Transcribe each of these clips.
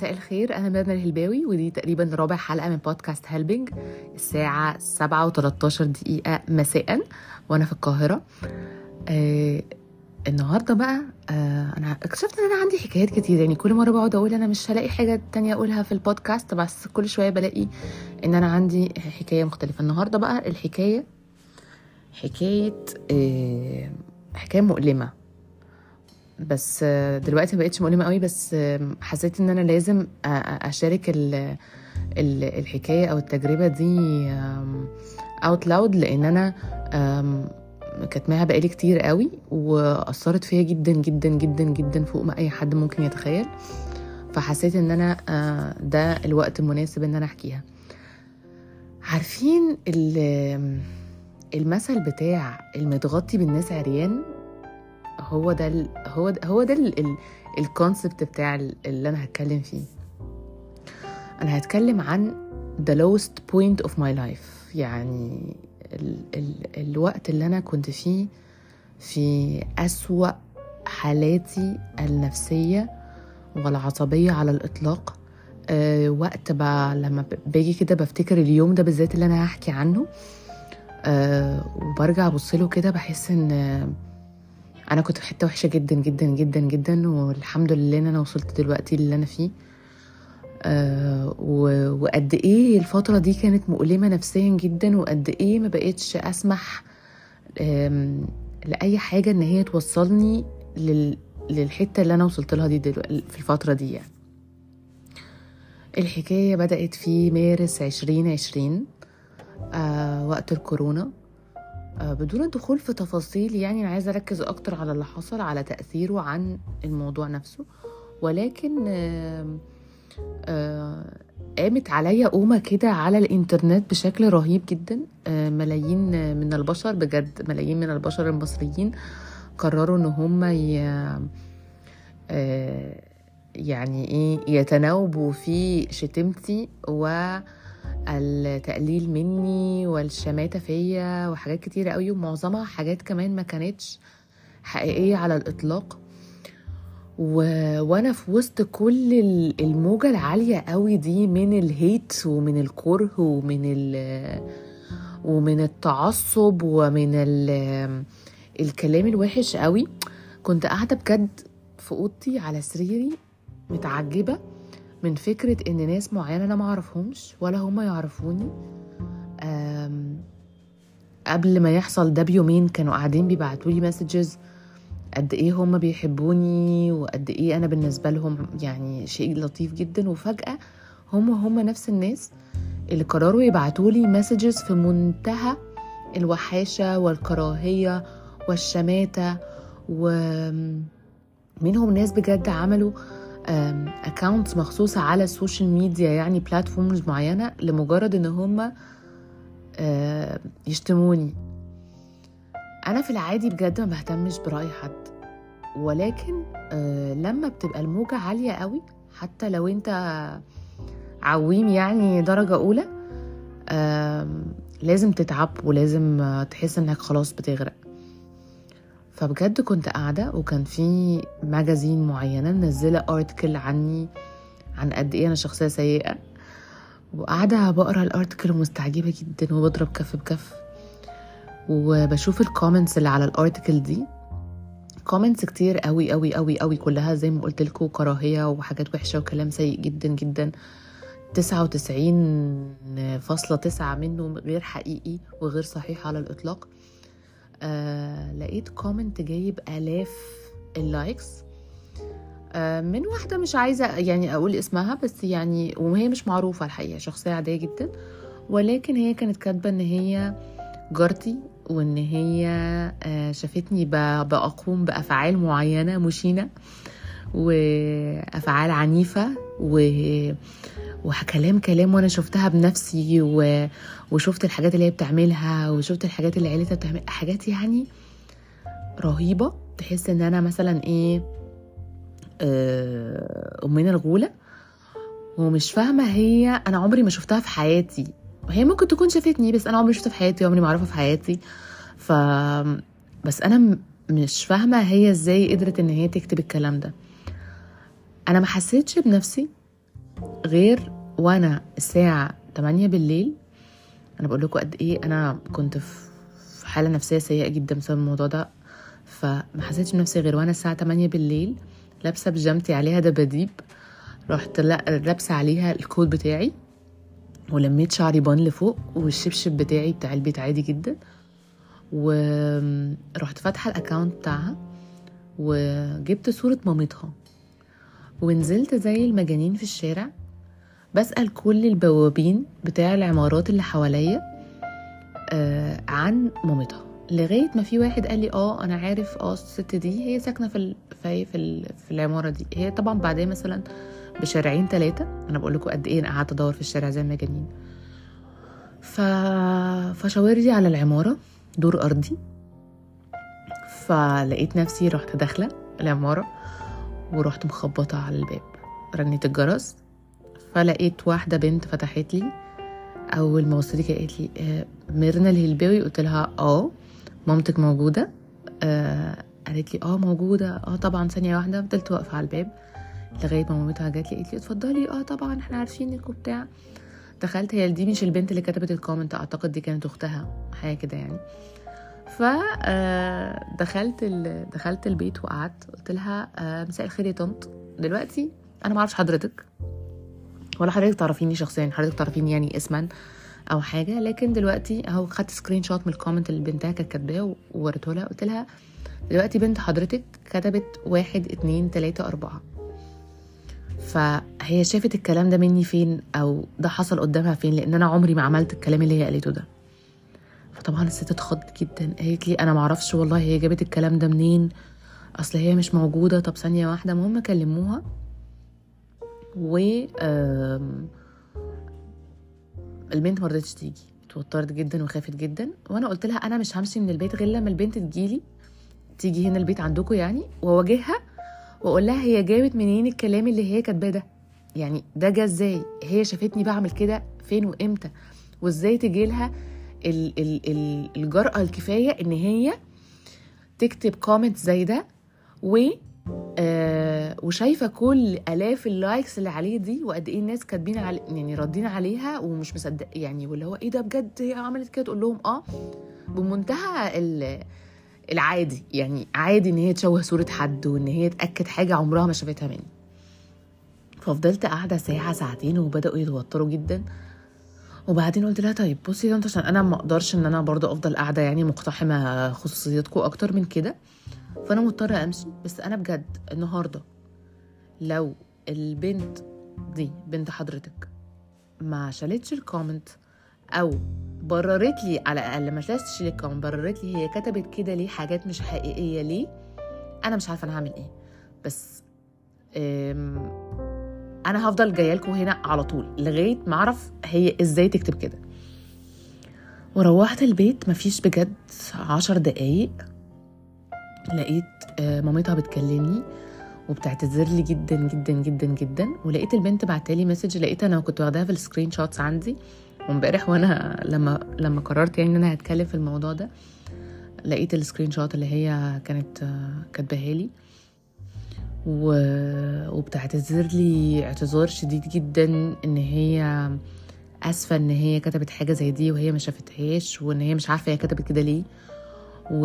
مساء الخير أنا ميرنا الهلباوي ودي تقريبا رابع حلقة من بودكاست هيلبنج الساعة 7 و13 دقيقة مساء وأنا في القاهرة. آه النهاردة بقى آه أنا اكتشفت إن أنا عندي حكايات كتير يعني كل مرة بقعد أقول أنا مش هلاقي حاجة تانية أقولها في البودكاست بس كل شوية بلاقي إن أنا عندي حكاية مختلفة. النهاردة بقى الحكاية حكاية آه حكاية مؤلمة. بس دلوقتي ما بقتش مؤلمة قوي بس حسيت إن أنا لازم أشارك ال ال الحكاية أو التجربة دي اوت لاود لأن أنا كاتماها بقالي كتير قوي وأثرت فيا جدا جدا جدا جدا فوق ما أي حد ممكن يتخيل. فحسيت إن أنا ده الوقت المناسب إن أنا أحكيها. عارفين ال- المثل بتاع المتغطي بالناس عريان؟ هو ده ال... هو ده هو ده ال... ال... الكونسبت بتاع ال- اللي أنا هتكلم فيه. أنا هتكلم عن the lowest point of my life. يعني ال... ال... الوقت اللي أنا كنت فيه في أسوأ حالاتي النفسية والعصبية على الإطلاق. أه وقت ب... لما باجي كده بفتكر اليوم ده بالذات اللي أنا هحكي عنه أه وبرجع أبصله كده بحس إن آه، أنا كنت في حتة وحشة جدا جدا جدا جدا والحمد لله إن أنا وصلت دلوقتي اللي أنا فيه. آه وقد إيه الفترة دي كانت مؤلمة نفسيا جدا وقد إيه ما بقتش أسمح لأي حاجة إن هي توصلني لل للحتة اللي أنا وصلت لها دي دلوقتي في الفترة دي يعني. الحكاية بدأت في مارس 2020 آه وقت الكورونا. بدون الدخول في تفاصيل يعني أنا عايزة أركز أكتر على اللي حصل على تأثيره عن الموضوع نفسه ولكن آه، قامت عليا قومة كده على الإنترنت بشكل رهيب جدا آه، ملايين من البشر بجد ملايين من البشر المصريين قرروا إن هم. آه، يعني إيه يتناوبوا في شتمتي والتقليل مني والشماتة فيا وحاجات كتيرة قوي ومعظمها حاجات كمان ما كانتش حقيقية على الإطلاق. و... وأنا في وسط كل ال- الموجة العالية قوي دي من الهيت ومن الكره ومن ال... ومن التعصب ومن ال... الكلام الوحش قوي. كنت قاعدة بجد في أوضتي على سريري متعجبة. من فكرة إن ناس معينة أنا معرفهمش ولا هما يعرفوني قبل ما يحصل ده بيومين كانوا قاعدين بيبعتولي messages قد إيه هما بيحبوني وقد إيه أنا بالنسبة لهم يعني شيء لطيف جدا. وفجأة هما هما نفس الناس اللي قرروا يبعتولي messages في منتهى الوحاشة والكراهية والشماتة. ومنهم ناس بجد عملوا accounts مخصوصة على ال social media يعني platforms معينة لمجرد إن هم يشتموني. أنا في العادي بجد ما بهتمش برأي حد ولكن آه، لما بتبقى الموجة عالية قوي حتى لو أنت عويم يعني درجة أولى آم، لازم تتعب ولازم آه، تحس إنك خلاص بتغرق. فبجد كنت قاعدة وكان في magazine معينة منزلة article عني عن قد إيه أنا شخصية سيئة. وقاعدة بقرأ ال article ومستعجبة جدا وبضرب كف بكف. وبشوف ال comments اللي على ال article دي. comments كتير قوي قوي قوي قوي كلها زي ما قلت لكم كراهية وحاجات وحشة وكلام سيء جدا جدا. تسعة وتسعين فاصلة تسعة منه غير حقيقي وغير صحيح على الإطلاق. آه لقيت comment جايب آلاف ال likes آه من واحدة مش عايزة يعني أقول اسمها بس يعني وهي مش معروفة الحقيقة شخصية عادية جدا. ولكن هي كانت كاتبة إن هي جارتي وإن هي آه شافتني ب- بقوم بأفعال معينة مشينة. وأفعال عنيفة و وكلام كلام وأنا شفتها بنفسي و... وشفت الحاجات اللي هي بتعملها وشفت الحاجات اللي عيلتها بتعمل حاجات يعني رهيبة. تحس إن أنا مثلا إيه آه، أمنا الغولة ومش فاهمة هي أنا عمري ما شفتها في حياتي. هي ممكن تكون شافتني بس أنا عمري ما شفتها في حياتي عمري ما أعرفها في حياتي. ف بس أنا مش فاهمة هي إزاي قدرت إن هي تكتب الكلام ده. أنا ما حسيتش بنفسي غير وأنا الساعة 8 بالليل. أنا بقول لكم قد إيه أنا كنت في حالة نفسية سيئة جدا بسبب الموضوع ده. فما حسيتش بنفسي غير وأنا الساعة 8 بالليل لابسة بيجامتي عليها دباديب. رحت لابسة عليها الكود بتاعي ولميت شعري بان لفوق والشبشب بتاعي بتاع البيت عادي جدا. ورحت فاتحة الاكونت بتاعها وجبت صورة مامتها. ونزلت زي المجانين في الشارع بسأل كل البوابين بتاع العمارات اللي حواليا آه عن مامتها. لغاية ما في واحد قال لي آه أنا عارف آه الست دي هي ساكنة في. في في, في العمارة دي. هي طبعا بعدين مثلا بشارعين ثلاثة أنا بقول لكم قد إيه أنا قعدت أدور في الشارع زي المجانين. ف فشاور لي على العمارة دور أرضي. فلقيت نفسي رحت داخلة العمارة. ورحت مخبطة على الباب. رنيت الجرس فلقيت واحدة بنت فتحت لي. أول ما وصلت قالت لي آه ميرنا الهلباوي؟ قلت لها آه. مامتك موجودة؟ آه. قالت لي آه موجودة. آه طبعا. ثانية واحدة فضلت واقفة على الباب. لغاية ما مامتها جات لي قالت لي اتفضلي. آه طبعا. إحنا عارفينك وبتاع. دخلت هي دي مش البنت اللي كتبت ال comment أعتقد دي كانت أختها حاجة كده يعني. ف دخلت دخلت البيت وقعدت. قلت لها مساء الخير يا طنط. دلوقتي أنا ما أعرفش حضرتك ولا حضرتك تعرفيني شخصيا حضرتك تعرفيني يعني اسما أو حاجة. لكن دلوقتي أهو خدت screenshot من ال comment اللي بنتها كانت كاتباه ووريته لها. قلت لها دلوقتي بنت حضرتك كتبت واحد اتنين تلاتة أربعة. فهي شافت الكلام ده مني فين؟ أو ده حصل قدامها فين؟ لأن أنا عمري ما عملت الكلام اللي هي قالته ده. فطبعا الست اتخضت جدا؟ قالت لي أنا معرفش والله هي جابت الكلام ده منين. أصل هي مش موجودة. طب ثانية واحدة المهم كلموها. و البنت مرضتش تيجي. اتوترت جدا وخافت جدا. وأنا قلت لها أنا مش همشي من البيت غير لما البنت تجيلي. تيجي هنا البيت عندكم يعني؟ وأواجهها وأقول لها هي جابت منين الكلام اللي هي كاتباه ده؟ يعني ده جه إزاي؟ هي شافتني بعمل كده فين وإمتى؟ وإزاي تجي لها الجرأة الكفاية إن هي تكتب comment زي ده و آه وشايفة كل آلاف ال likes اللي عليه دي وقد إيه الناس كاتبين علي يعني ردين عليها ومش مصدق يعني واللي هو إيه ده بجد؟ هي عملت كده؟ تقول لهم آه. بمنتهى العادي يعني عادي إن هي تشوه صورة حد وإن هي تأكد حاجة عمرها ما شافتها مني. ففضلت قاعدة ساعة ساعتين وبدأوا يتوتروا جدا. وبعدين قلت لها طيب بصي ده انت عشان أنا ما أقدرش إن أنا برضه أفضل قاعدة يعني مقتحمة خصوصيتكم أكتر من كده. فأنا مضطرة أمشي. بس أنا بجد النهارده لو البنت دي بنت حضرتك ما شالتش ال comment أو بررت لي على الأقل ما شالتش ال comment بررت لي هي كتبت كده ليه حاجات مش حقيقية ليه أنا مش عارفة أنا هعمل إيه. بس أنا هفضل جاية لكم هنا على طول لغايه ما اعرف هي إزاي تكتب كده. وروحت البيت مفيش بجد عشر دقايق. لقيت مامتها بتكلمني وبتعتذر لي جدا جدا جدا جدا. ولقيت البنت بعتالي message لقيت أنا كنت واخداها في ال screenshots عندي وامبارح وأنا لما لما قررت يعني إن أنا هتكلم في الموضوع ده لقيت ال screenshot اللي هي كانت كاتباها لي. و... وبتعتذر لي اعتذار شديد جدا إن هي آسفة إن هي كتبت حاجة زي دي وهي ما شافتهاش وإن هي مش عارفة هي كتبت كده ليه و...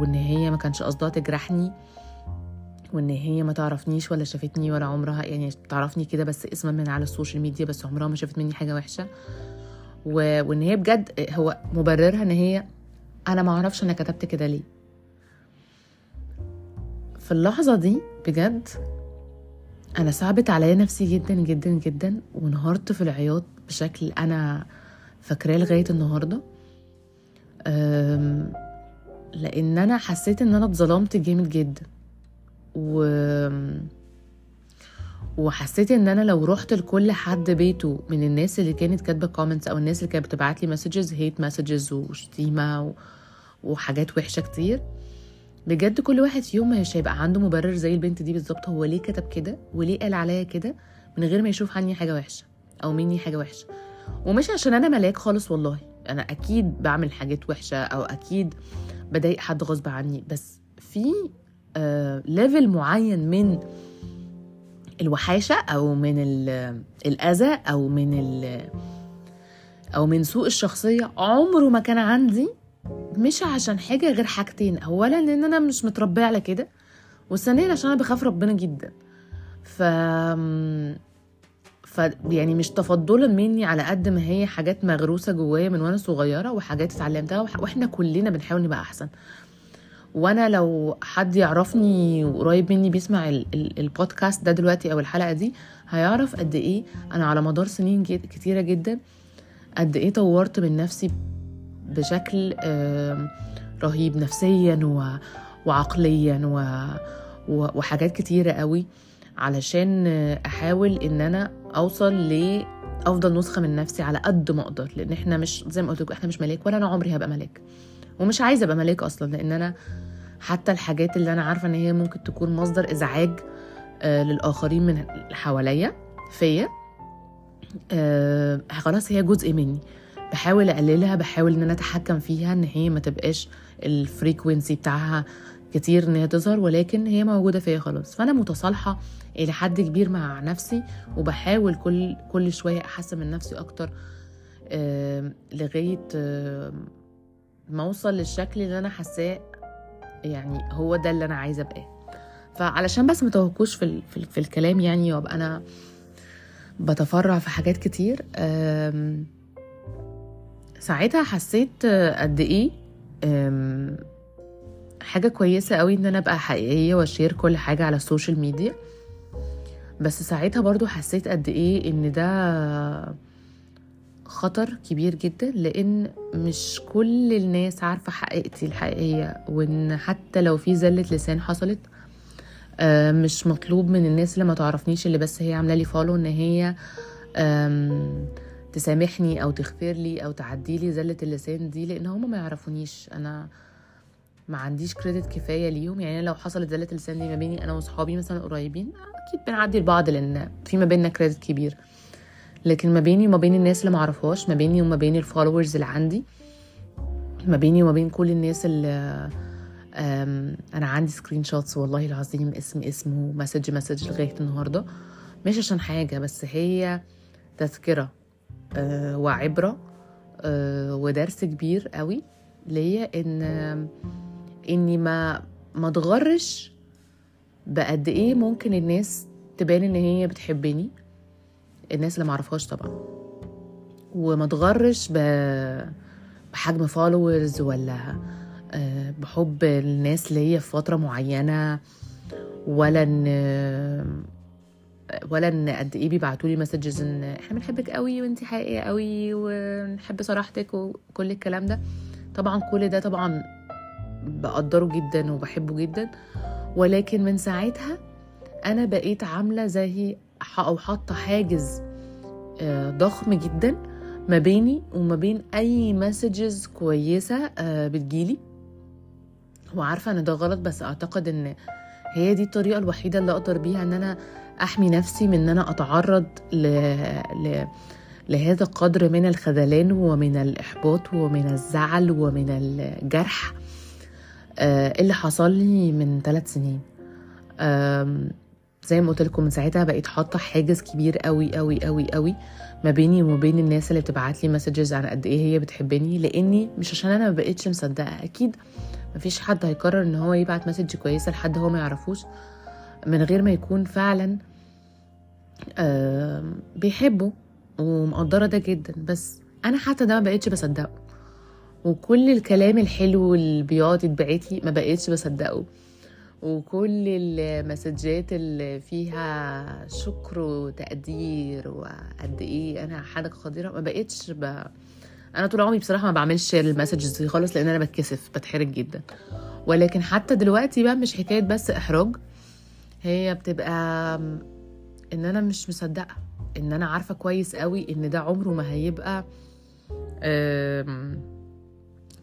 وإن هي ما كانش قصدها تجرحني وإن هي ما تعرفنيش ولا شافتني ولا عمرها يعني تعرفني كده بس اسما من على ال social media بس عمرها ما شافت مني حاجة وحشة. و... وإن هي بجد هو مبررها إن هي أنا ما أعرفش أنا كتبت كده ليه. في اللحظة دي بجد أنا صعبت عليا نفسي جدا جدا جدا وانهارت في العياط بشكل أنا فاكراه لغاية النهارده. لأن أنا حسيت إن أنا اتظلمت جامد جدا. و وحسيت إن أنا لو رحت لكل حد بيته من الناس اللي كانت كاتبة comments أو الناس اللي كانت بتبعت لي messages hate messages وشتيمة و... وحاجات وحشة كتير بجد كل واحد فيهم مش هيبقى عنده مبرر زي البنت دي بالظبط. هو ليه كتب كده؟ وليه قال عليا كده؟ من غير ما يشوف عني حاجة وحشة أو مني حاجة وحشة. ومش عشان أنا ملاك خالص والله. أنا أكيد بعمل حاجات وحشة أو أكيد بضايق حد غصب عني. بس في آه ليفل معين من الوحاشة أو من ال- الأذى أو من أو من سوء الشخصية عمره ما كان عندي مش عشان حاجة غير حاجتين. اولا لأن أنا مش متربية على كده وثانيا عشان أنا بخاف ربنا جدا. ف ف يعني مش تفضلا مني على قد ما هي حاجات مغروسة جوايا من وأنا صغيرة وحاجات اتعلمتها وإحنا كلنا بنحاول نبقى أحسن. وأنا لو حد يعرفني وقريب مني بيسمع ال- ال- البودكاست ده دلوقتي أو الحلقة دي هيعرف قد إيه أنا على مدار سنين جد- كتيرة جدا قد إيه طورت من نفسي بشكل رهيب نفسيا و... وعقليا و... وحاجات كتيرة قوي علشان أحاول إن أنا أوصل لافضل نسخة من نفسي على قد ما أقدر لأن إحنا مش زي ما قلت لكم إحنا مش ملاك ولا أنا عمري هبقى ملاك ومش عايزة أبقى ملاك أصلا لأن أنا حتى الحاجات اللي أنا عارفة إن هي ممكن تكون مصدر إزعاج آه للآخرين من حواليا فيا آه خلاص هي جزء مني. بحاول أقللها بحاول إن أنا أتحكم فيها إن هي ما تبقاش الفريكوينسي بتاعها كتير إن هي تظهر ولكن هي موجودة فيا خلاص. فأنا متصالحة إلى حد كبير مع نفسي وبحاول كل كل شوية أحسن من نفسي أكتر لغاية ما أوصل للشكل اللي أنا حاساه يعني هو ده اللي أنا عايزة أبقاه. فعلشان بس ما توهكوش في, في, في الكلام يعني وأبقى أنا بتفرع في حاجات كتير ساعتها حسيت قد إيه حاجة كويسة قوي إن أنا أبقى حقيقية و أ share كل حاجة على ال social media. بس ساعتها برضو حسيت قد إيه إن ده خطر كبير جدا لأن مش كل الناس عارفة حقيقتي الحقيقية وإن حتى لو في زلة لسان حصلت آه، مش مطلوب من الناس اللي ما تعرفنيش اللي بس هي عاملة لي follow إن هي تسامحني أو تغفر لي أو تعدي لي زلة اللسان دي لأن هم ما يعرفونيش. أنا ما عنديش credit كفاية ليهم. يعني لو حصلت زلة اللسان دي ما بيني أنا وأصحابي مثلا قريبين أكيد بنعدي لبعض لأن في ما بيننا credit كبير. لكن ما بيني وما بين الناس اللي ما أعرفهاش ما بيني وما بين ال followers اللي عندي ما بيني وما بين كل الناس اللي أنا عندي screenshots والله العظيم اسم اسم و message message لغاية النهارده. مش عشان حاجة بس هي تذكرة. أه، وعبرة أه، ودرس كبير قوي ليا إن إني ما ما أتغرش بقد إيه ممكن الناس تبان إن هي بتحبني. الناس اللي معرفهاش طبعا. وما أتغرش ب- بحجم followers ولا آه، بحب الناس ليا في فترة معينة ولا إن ولا ان قد إيه بيبعتوا لي messages إن إحنا بنحبك قوي وإنتي حقيقية قوي ونحب صراحتك وكل الكلام ده. طبعا كل ده طبعا بقدره جدا وبحبه جدا. ولكن من ساعتها أنا بقيت عاملة زي أو حاطة حاجز آه، ضخم جدا ما بيني وما بين أي مسجز كويسة آه، بتجيلي. وعارفة إن ده غلط بس أعتقد إن هي دي الطريقة الوحيدة اللي أقدر بيها إن أنا أحمي نفسي من إن أنا أتعرض ل... ل... لهذا القدر من الخذلان ومن الإحباط ومن الزعل ومن الجرح آه، اللي حصل لي من ثلاث سنين. زي ما قلت لكم من ساعتها بقيت حاطة حاجز كبير قوي قوي قوي قوي ما بيني وما بين الناس اللي بتبعت لي messages عن قد إيه هي بتحبني لأني مش عشان أنا ما بقتش مصدقة أكيد مفيش حد هيقرر إن هو يبعت message كويسة لحد هو ما يعرفوش. من غير ما يكون فعلا بيحبه ومقدرة ده جدا. بس أنا حتى ده ما بقتش بصدقه. وكل الكلام الحلو اللي بيقعد لي ما بقتش بصدقه. وكل المسجات اللي فيها شكر وتقدير وقد إيه أنا حاجة خطيره ما بقتش ب... أنا طول عمري بصراحة ما بعملش المسجز دي خالص لأن أنا بتكسف بتحرج جدا. ولكن حتى دلوقتي بقى مش حكاية بس إحراج. هي بتبقى إن أنا مش مصدقة إن أنا عارفة كويس قوي إن ده عمره ما هيبقى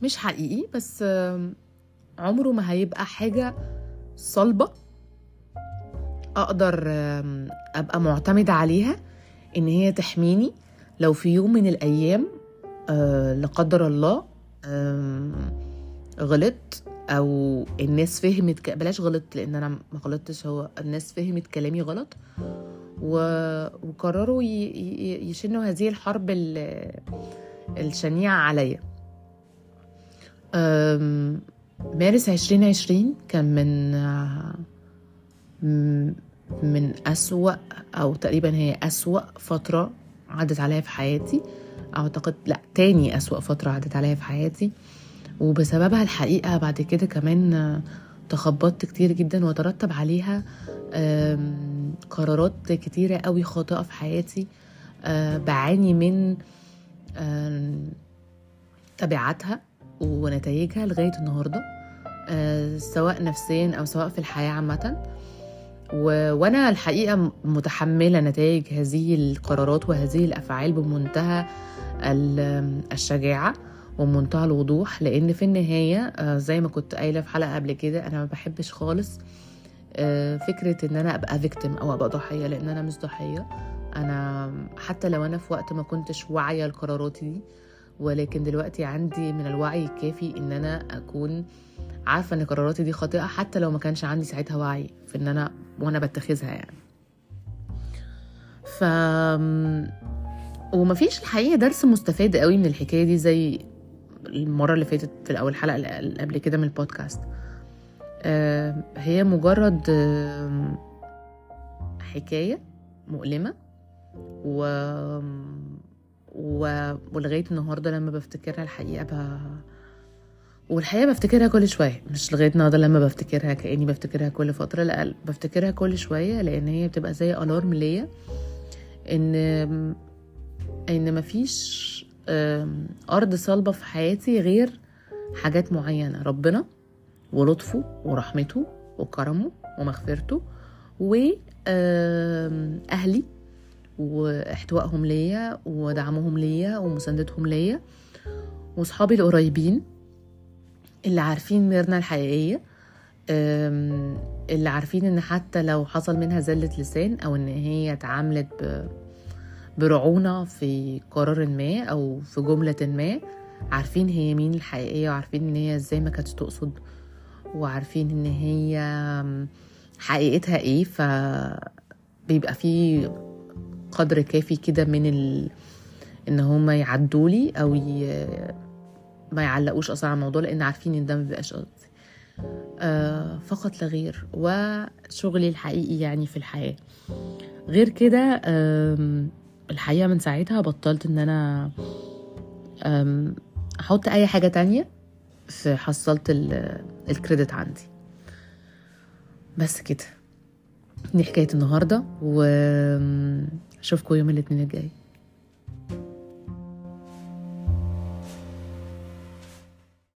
مش حقيقي بس عمره ما هيبقى حاجة صلبة أقدر أبقى معتمدة عليها إن هي تحميني. لو في يوم من الأيام آه، لا قدر الله غلطت أو الناس فهمت ك... بلاش غلطت لأن أنا ما غلطتش هو الناس فهمت كلامي غلط. و... وقرروا ي... يشنوا هذه الحرب ال... الشنيعة عليا. أم... مارس عشرين عشرين كان من من أسوأ أو تقريبا هي أسوأ فترة عدت عليا في حياتي. أعتقد لأ تاني أسوأ فترة عدت عليا في حياتي. وبسببها الحقيقة بعد كده كمان تخبطت كتير جدا وترتب عليها قرارات كتيرة قوي خاطئة في حياتي بعاني من تبعاتها ونتائجها لغاية النهاردة سواء نفسيا أو سواء في الحياة عامة. و... وأنا الحقيقة متحملة نتائج هذه القرارات وهذه الأفعال بمنتهى الشجاعة. ومنتهى الوضوح لأن في النهاية زي ما كنت قايلة في حلقة قبل كده أنا ما بحبش خالص فكرة إن أنا أبقى فيكتم أو أبقى ضحية لأن أنا مش ضحية. أنا حتى لو أنا في وقت ما كنتش واعية لقراراتي دي ولكن دلوقتي عندي من الوعي الكافي إن أنا أكون عارفة إن قراراتي دي خاطئة حتى لو ما كانش عندي ساعتها وعي في إن أنا وأنا بتخذها يعني. ف ومفيش الحقيقة درس مستفاد قوي من الحكاية دي زي المرة اللي فاتت في اول حلقة اللي قبل كده من البودكاست. هي مجرد حكاية مؤلمة و... و... ولغاية النهارده لما بفتكرها الحقيقة ب... والحقيقة بفتكرها كل شوية. مش لغاية النهارده لما بفتكرها كأني بفتكرها كل فترة لا بفتكرها كل شوية لأن هي بتبقى زي الارم ليا إن إن مفيش أرض صلبة في حياتي غير حاجات معينة. ربنا ولطفه ورحمته وكرمه ومغفرته واهلي وإحتوائهم ليا ودعمهم ليا ومساندتهم ليا وصحابي القريبين اللي عارفين ميرنا الحقيقية اللي عارفين إن حتى لو حصل منها زلة لسان أو إن هي اتعاملت برعونة في قرار ما أو في جملة ما. عارفين هي مين الحقيقية وعارفين إن هي إزاي ما كانتش تقصد وعارفين إن هي حقيقتها إيه ف بيبقى في قدر كافي كده من ال... إن هما يعدولي أو ي... ما يعلقوش أصلا على الموضوع لأن عارفين إن ده ما بيبقاش قصدي. آه فقط لا غير وشغلي الحقيقي يعني في الحياة. غير كده الحقيقة من ساعتها بطلت إن أنا أحط أي حاجة تانية في حصلت الكريدت عندي. بس كده. دي حكاية النهارده واشوفكم يوم الاثنين الجاي.